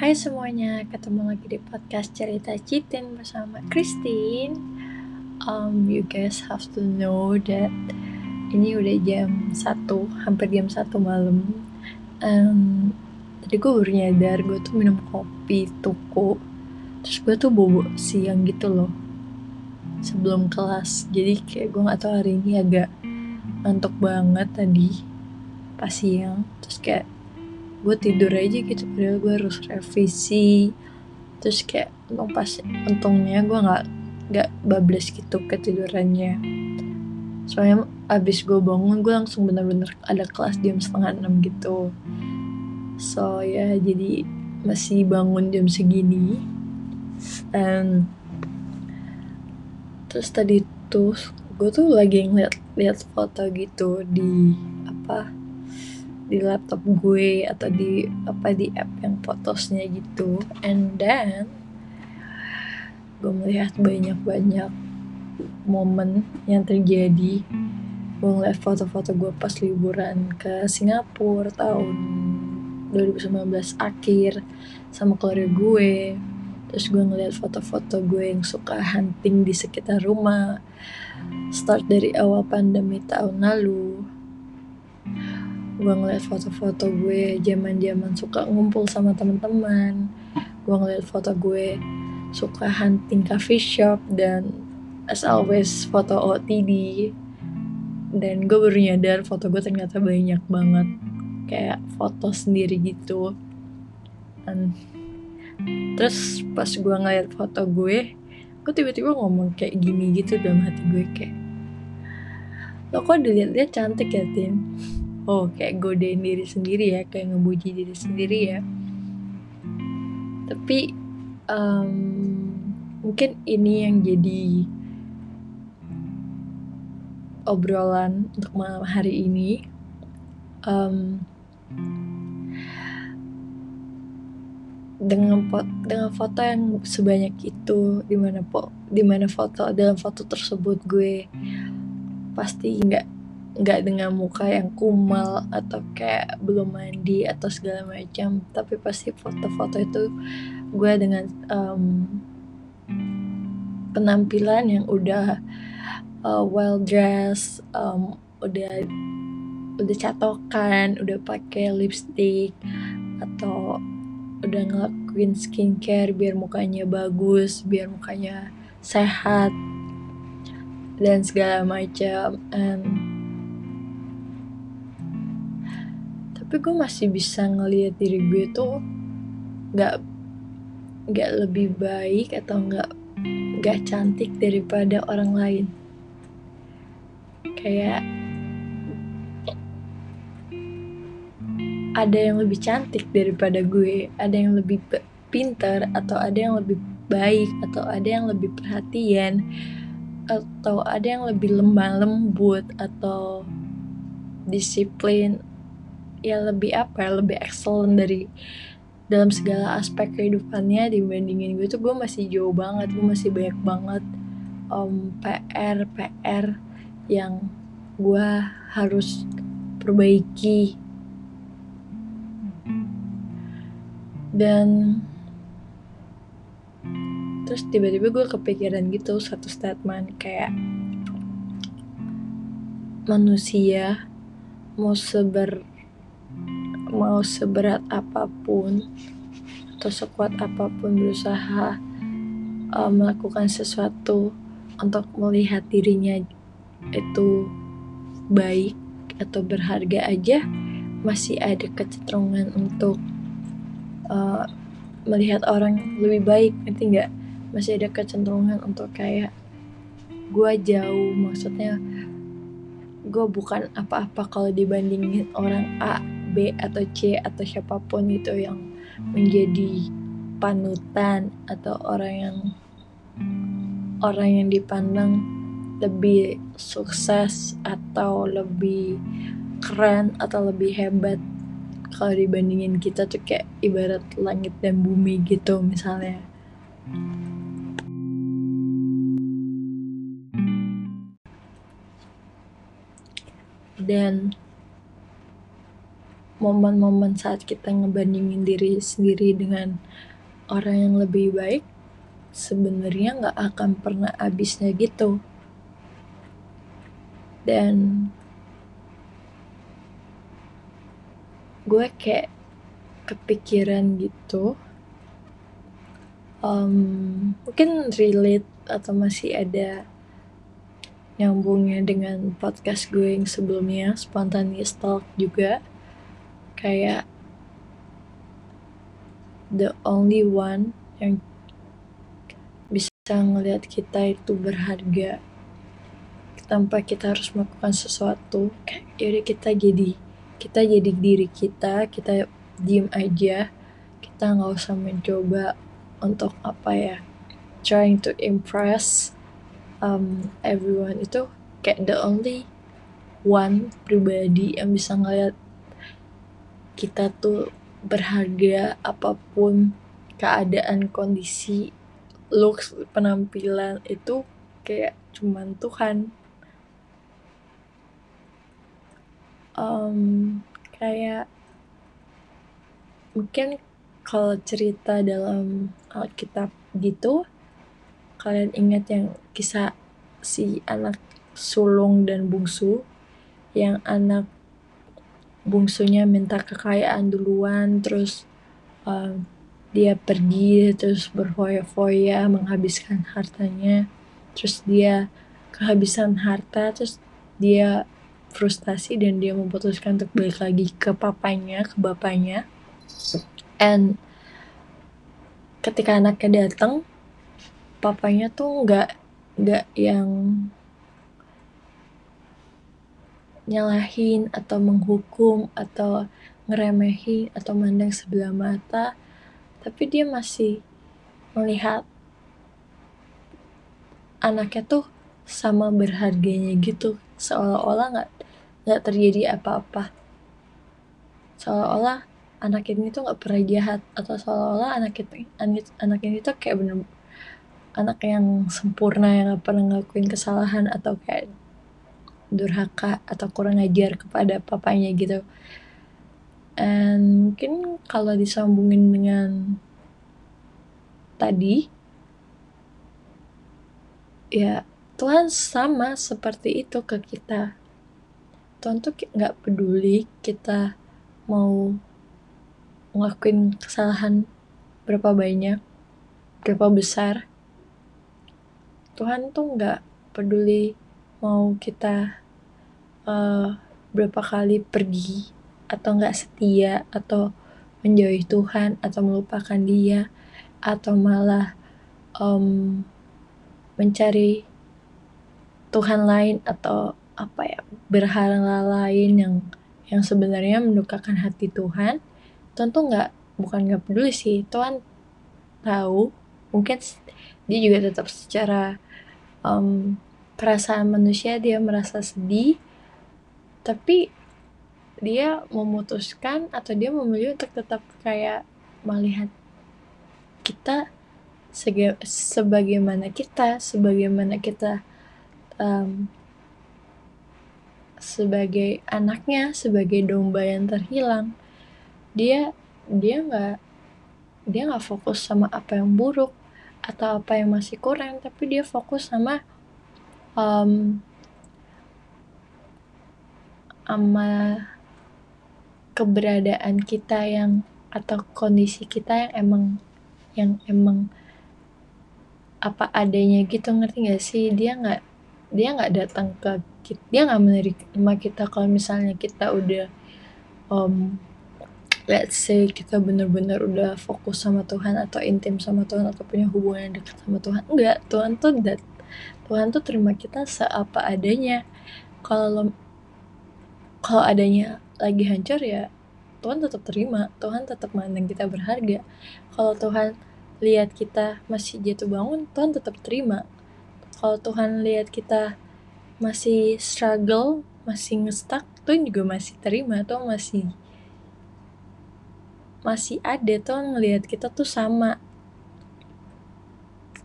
Hai semuanya, ketemu lagi di podcast cerita Citin bersama Christine. Um, you guys have to know that ini udah jam 1, hampir jam 1 malam. Um, tadi gue baru nyadar gue tuh minum kopi tuku. Terus gue tuh bobo siang gitu loh. Sebelum kelas. Jadi kayak gue gak tau hari ini agak ngantuk banget tadi pas siang. Terus kayak gue tidur aja gitu padahal gue harus revisi. Terus kayak untung pas untungnya gue nggak nggak bablas gitu ketidurannya. Soalnya abis gue bangun gue langsung bener-bener ada kelas jam setengah enam gitu. So ya jadi masih bangun jam segini. And terus tadi tuh gue tuh lagi ngeliat lihat foto gitu di apa di laptop gue atau di apa di app yang fotosnya gitu. And then gue melihat banyak-banyak momen yang terjadi. Gue ngeliat foto-foto gue pas liburan ke Singapura tahun 2019 akhir sama keluarga gue. Terus gue ngeliat foto-foto gue yang suka hunting di sekitar rumah. Start dari awal pandemi tahun lalu gue ngeliat foto-foto gue zaman-zaman suka ngumpul sama teman-teman. Gue ngeliat foto gue suka hunting coffee shop dan as always foto OTD dan gue baru nyadar foto gue ternyata banyak banget. Kayak foto sendiri gitu. Dan terus pas gue ngeliat foto gue gue tiba-tiba ngomong kayak gini gitu dalam hati gue kayak lo kok dilihat-lihat cantik ya Tin oh kayak godain diri sendiri ya kayak ngebuji diri sendiri ya. Tapi um, mungkin ini yang jadi obrolan untuk malam hari ini. Um, dengan foto, dengan foto yang sebanyak itu di mana po di mana foto dalam foto tersebut gue pasti nggak nggak dengan muka yang kumal atau kayak belum mandi atau segala macam. Tapi pasti foto-foto itu gue dengan um, penampilan yang udah uh, well dressed um, udah udah catokan udah pakai lipstick atau udah ngelakuin skincare biar mukanya bagus biar mukanya sehat dan segala macam. And tapi gue masih bisa ngelihat diri gue tuh nggak nggak lebih baik atau nggak nggak cantik daripada orang lain. Kayak ada yang lebih cantik daripada gue ada yang lebih pintar atau ada yang lebih baik atau ada yang lebih perhatian atau ada yang lebih lemah lembut atau disiplin ya lebih apa ya lebih excellent dari dalam segala aspek kehidupannya dibandingin gue. Tuh gue masih jauh banget gue masih banyak banget um, PR PR yang gue harus perbaiki. Dan terus tiba-tiba gue kepikiran gitu satu statement kayak manusia mau seber mau seberat apa pun atau sekuat apa pun berusaha uh, melakukan sesuatu untuk melihat dirinya itu baik atau berharga aja masih ada kecenderungan untuk uh, melihat orang lebih baik nanti nggak? Masih ada kecenderungan untuk kayak gue jauh maksudnya gue bukan apa-apa kalau dibandingin orang A B atau C atau siapa pun itu yang menjadi panutan atau orang yang orang yang dipandang lebih sukses atau lebih keren atau lebih hebat kalau dibandingin kita tuh kayak ibarat langit dan bumi gitu misalnya. Dan momen-momen saat kita ngebandingin diri sendiri dengan orang yang lebih baik sebenarnya nggak akan pernah habisnya gitu. Dan gue kayak kepikiran gitu um, mungkin relate atau masih ada nyambungnya dengan podcast gue yang sebelumnya spontaneous talk juga kayak the only one yang bisa ngelihat kita itu berharga tanpa kita harus melakukan sesuatu. Kayak kita jadi kita jadi diri kita kita diem aja kita nggak usah mencoba untuk apa ya trying to impress um, everyone. Itu kayak the only one pribadi yang bisa ngeliat kita tuh berharga apa pun keadaan kondisi looks penampilan itu kayak cuman Tuhan. Um, kayak mungkin kalau cerita dalam Alkitab gitu kalian ingat yang kisah si anak sulung dan bungsu yang anak bungsunya minta kekayaan duluan terus um, dia pergi terus berfoya-foya menghabiskan hartanya. Terus dia kehabisan harta terus dia frustasi dan dia memutuskan untuk balik lagi ke papanya ke bapaknya. And ketika anaknya datang papanya tuh nggak nggak yang nyalahin atau menghukum atau ngeremehin atau mandang sebelah mata tapi dia masih melihat anaknya tuh sama berharganya gitu. Seolah-olah nggak nggak terjadi apa-apa. Seolah-olah anak ini tuh nggak pernah jahat atau seolah-olah anak anak, anak ini tuh kayak bener anak yang sempurna yang gak pernah ngelakuin kesalahan atau kayak durhaka atau kurang ajar kepada papanya gitu. And mungkin kalau disambungin dengan tadi ya Tuhan sama seperti itu ke kita. Tuhan tuh nggak peduli kita mau ngelakuin kesalahan berapa banyak berapa besar. Tuhan tuh nggak peduli mau kita uh, berapa kali pergi atau nggak setia atau menjauhi Tuhan atau melupakan Dia atau malah um, mencari Tuhan lain atau apa ya berhala lain yang yang sebenarnya mendukakan hati Tuhan tuh nggak bukan nggak peduli sih Tuhan tahu. Mungkin dia juga tetap secara um, perasaan manusia dia merasa sedih tapi dia memutuskan atau dia memilih untuk tetap kayak melihat kita sebagaimana kita sebagaimana kita um, sebagai anaknya sebagai domba yang terhilang. Dia dia nggak dia nggak fokus sama apa yang buruk atau apa yang masih kurang tapi dia fokus sama um, sama keberadaan kita yang atau kondisi kita yang emang yang emang apa adanya gitu ngerti gak sih? Dia nggak dia nggak datang ke kita dia nggak menerima kita kalau misalnya kita udah um, let's say kita bener-bener udah fokus sama Tuhan atau intim sama Tuhan atau punya hubungan yang dekat sama Tuhan. Enggak Tuhan tuh dat Tuhan tuh terima kita seapa adanya. Kalau kalau adanya lagi hancur ya Tuhan tetap terima Tuhan tetap mandang kita berharga. Kalau Tuhan lihat kita masih jatuh bangun Tuhan tetap terima. Kalau Tuhan lihat kita masih struggle masih ngestak Tuhan juga masih terima Tuhan masih masih ada tuh ngelihat kita tuh sama.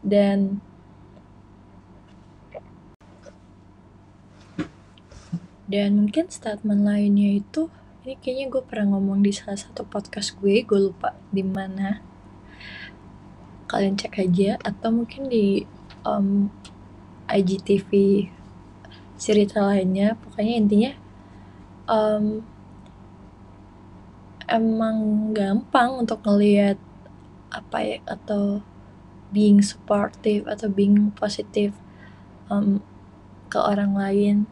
Dan dan mungkin statement lainnya itu ini kayaknya gue pernah ngomong di salah satu podcast gue gue lupa di mana. Kalian cek aja atau mungkin di um, IGTV cerita lainnya. Pokoknya intinya um, emang gampang untuk ngelihat apa ya atau being supportive atau being positive um, ke orang lain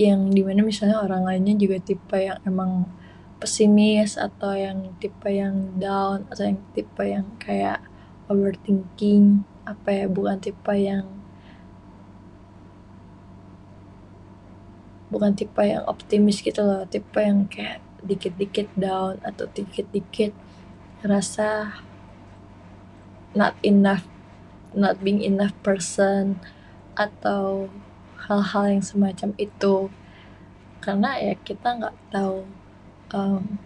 yang di mana misalnya orang lainnya juga tipe yang emang pesimis atau yang tipe yang down atau yang tipe yang kayak overthinking apa ya bukan tipe yang bukan tipe yang optimis gitu loh tipe yang kayak dikit-dikit down atau dikit-dikit rasa not enough not being enough person atau hal-hal yang semacam itu. Karena ya kita nggak tahu um,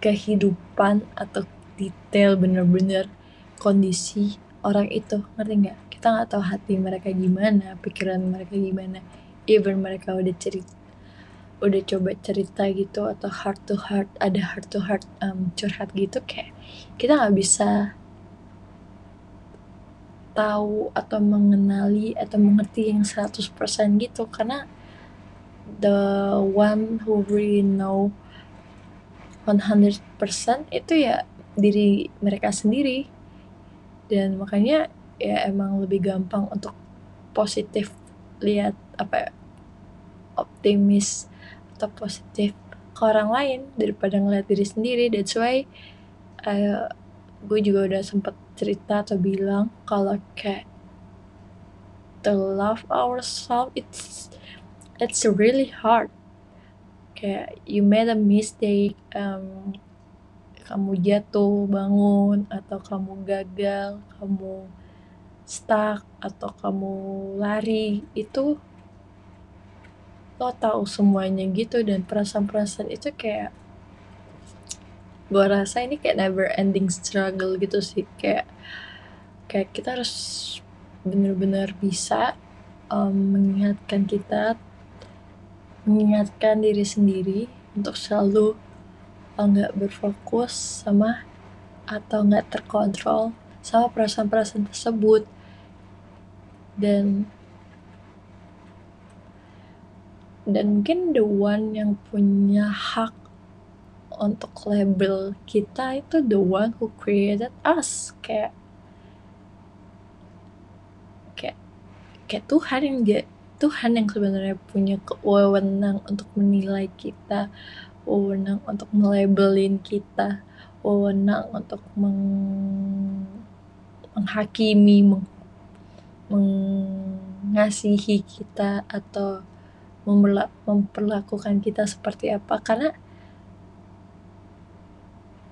kehidupan atau detail bener-bener kondisi orang itu. Ngerti nggak? Kita nggak tahu hati mereka gimana pikiran mereka gimana. Even mereka udah cerita udah coba cerita gitu atau heart to heart ada heart to heart um, curhat gitu kayak kita nggak bisa tahu atau mengenali atau mengerti yang 100% gitu. Karena the one who really know 100% itu ya diri mereka sendiri. Dan makanya ya emang lebih gampang untuk positif lihat apa ya, optimis atau positif ke orang lain daripada ngeliat diri sendiri. That's why uh, gue juga udah sempet cerita atau bilang kalau kayak to love ourselves it's it's really hard. Kayak you made a mistake um, kamu jatuh bangun atau kamu gagal kamu stuck atau kamu lari itu lo tahu semuanya gitu. Dan perasaan-perasaan itu kayak gue rasa ini kayak never ending struggle gitu sih. Kayak kayak kita harus bener-bener bisa um, mengingatkan kita mengingatkan diri sendiri untuk selalu nggak berfokus sama atau nggak terkontrol sama perasaan-perasaan tersebut. Dan dan mungkin the one yang punya hak untuk label kita itu the one who created us. Kayak kayak kayak Tuhan yang dia Tuhan yang sebenarnya punya kewenangan untuk menilai kita wewenang untuk melabelin kita wewenang untuk meng menghakimi meng mengasihi kita atau memperlakukan kita seperti apa. Karena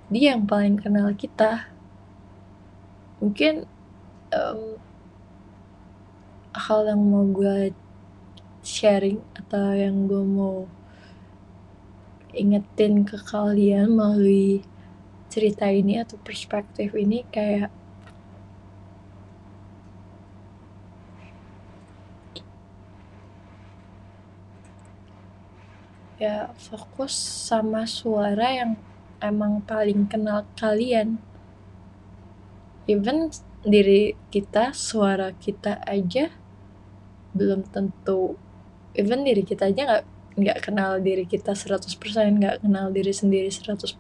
dia yang paling kenal kita. Mungkin um, hal yang mau gue sharing atau yang gue mau ingetin ke kalian melalui cerita ini atau perspektif ini kayak ya fokus sama suara yang emang paling kenal kalian. Even diri kita suara kita aja belum tentu even diri kita aja nggak nggak kenal diri kita 100% nggak kenal diri sendiri 100%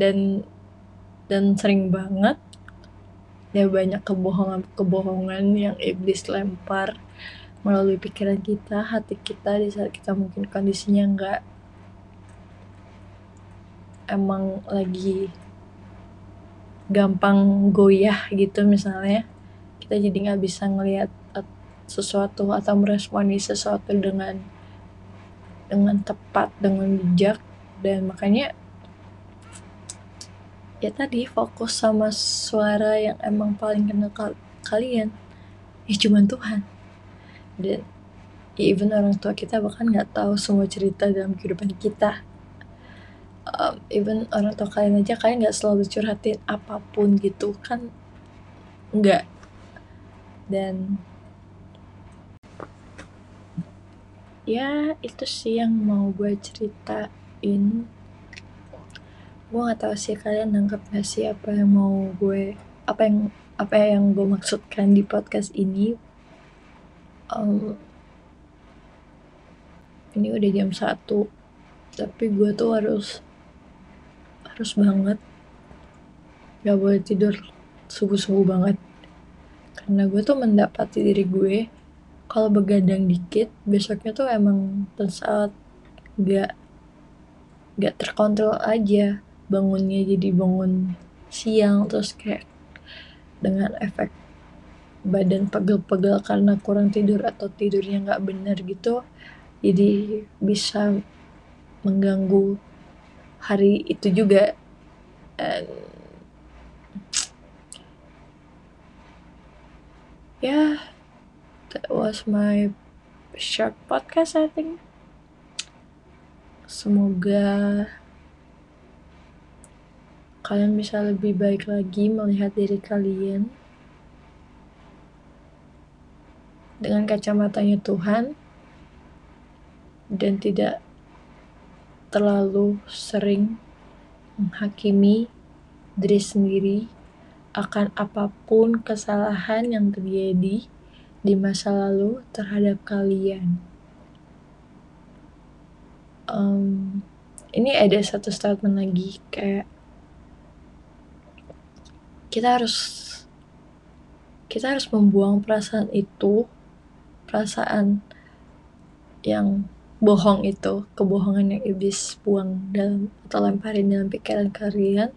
dan dan sering banget ya banyak kebohongan-kebohongan yang iblis lempar melalui pikiran kita, hati kita di saat kita mungkin kondisinya nggak emang lagi gampang goyah gitu misalnya kita jadi nggak bisa ngelihat sesuatu atau meresponi sesuatu dengan dengan tepat dengan bijak dan makanya ya tadi fokus sama suara yang emang paling kenal kal kalian. Ya cuman Tuhan. Dan ya even orang tua kita bahkan nggak tahu semua cerita dalam kehidupan kita um, even orang tua kalian aja kalian nggak selalu curhatin apa pun gitu kan? Nggak. Dan ya itu sih yang mau gue cerita in gue gak tahu sih kalian nangkep gak sih apa yang mau gue apa yang apa yang gue maksudkan di podcast ini. Um, ini udah jam satu tapi gue tuh harus harus banget. Gak boleh tidur. Subuh-subuh banget. Karena gue tuh mendapati diri gue kalau begadang dikit besoknya tuh emang saat gak gak terkontrol aja. Bangunnya jadi bangun siang terus kayak dengan efek badan pegel-pegel karena kurang tidur atau tidurnya nggak benar gitu jadi bisa mengganggu hari itu juga. And yeah that was my short podcast I think. Semoga kalian bisa lebih baik lagi melihat diri kalian dengan kacamatanya Tuhan dan tidak terlalu sering menghakimi diri sendiri akan apa pun kesalahan yang terjadi di masa lalu terhadap kalian. Um, ini ada satu statement lagi kayak kita harus kita harus membuang perasaan itu perasaan yang bohong itu kebohongan yang iblis buang dalam atau lemparin dalam pikiran kalian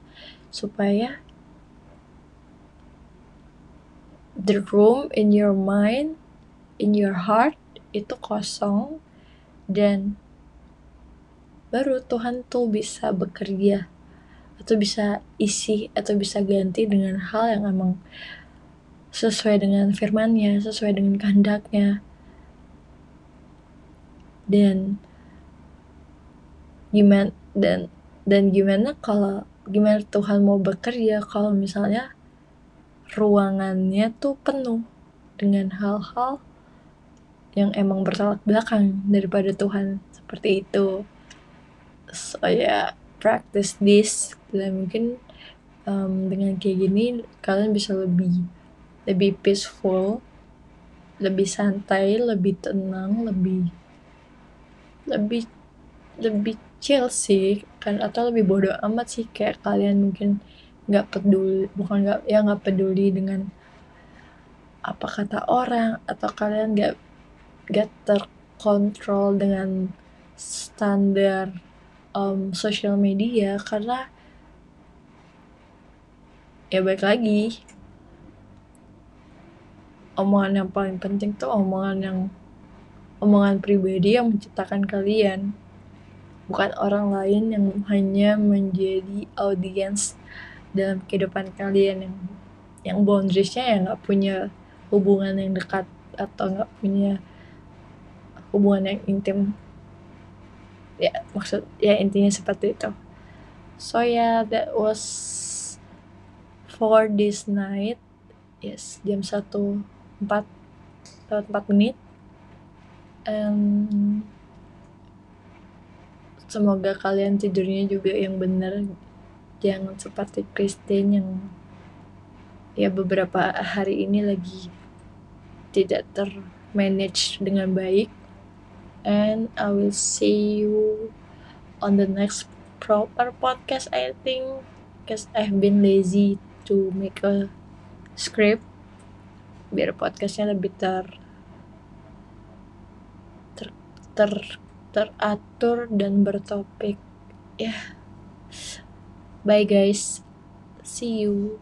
supaya the room in your mind in your heart itu kosong dan baru Tuhan tuh bisa bekerja atau bisa isi atau bisa ganti dengan hal yang emang sesuai dengan firmannya, sesuai dengan kehendaknya. Dan gimana dan dan gimana kalau gimana Tuhan mau bekerja kalau misalnya ruangannya tuh penuh dengan hal-hal yang emang bertolak belakang daripada Tuhan seperti itu. So ya yeah, practice this dan mungkin um, dengan kayak gini kalian bisa lebih lebih peaceful lebih santai lebih tenang lebih lebih lebih chill sih kan atau lebih bodoh amat sih kayak kalian mungkin nggak peduli bukan nggak ya nggak peduli dengan apa kata orang atau kalian nggak nggak terkontrol dengan standar um, sosial media karena ya baik lagi. Omongan yang paling penting tuh omongan yang omongan pribadi yang menciptakan kalian. Bukan orang lain yang hanya menjadi audiens dalam kehidupan kalian yang yang boundariesnya ya nggak punya hubungan yang dekat atau nggak punya hubungan yang intim. Ya maksud ya intinya seperti itu. So yeah that was for this night. Yes jam satu empat lewat empat menit and semoga kalian tidurnya juga yang benar jangan seperti Christine yang ya beberapa hari ini lagi tidak termanage dengan baik. And I will see you on the next proper podcast I think because I've been lazy to make a script. Biar podcastnya lebih ter, ter teratur dan bertopik. Ya. Yeah. bye guys. See you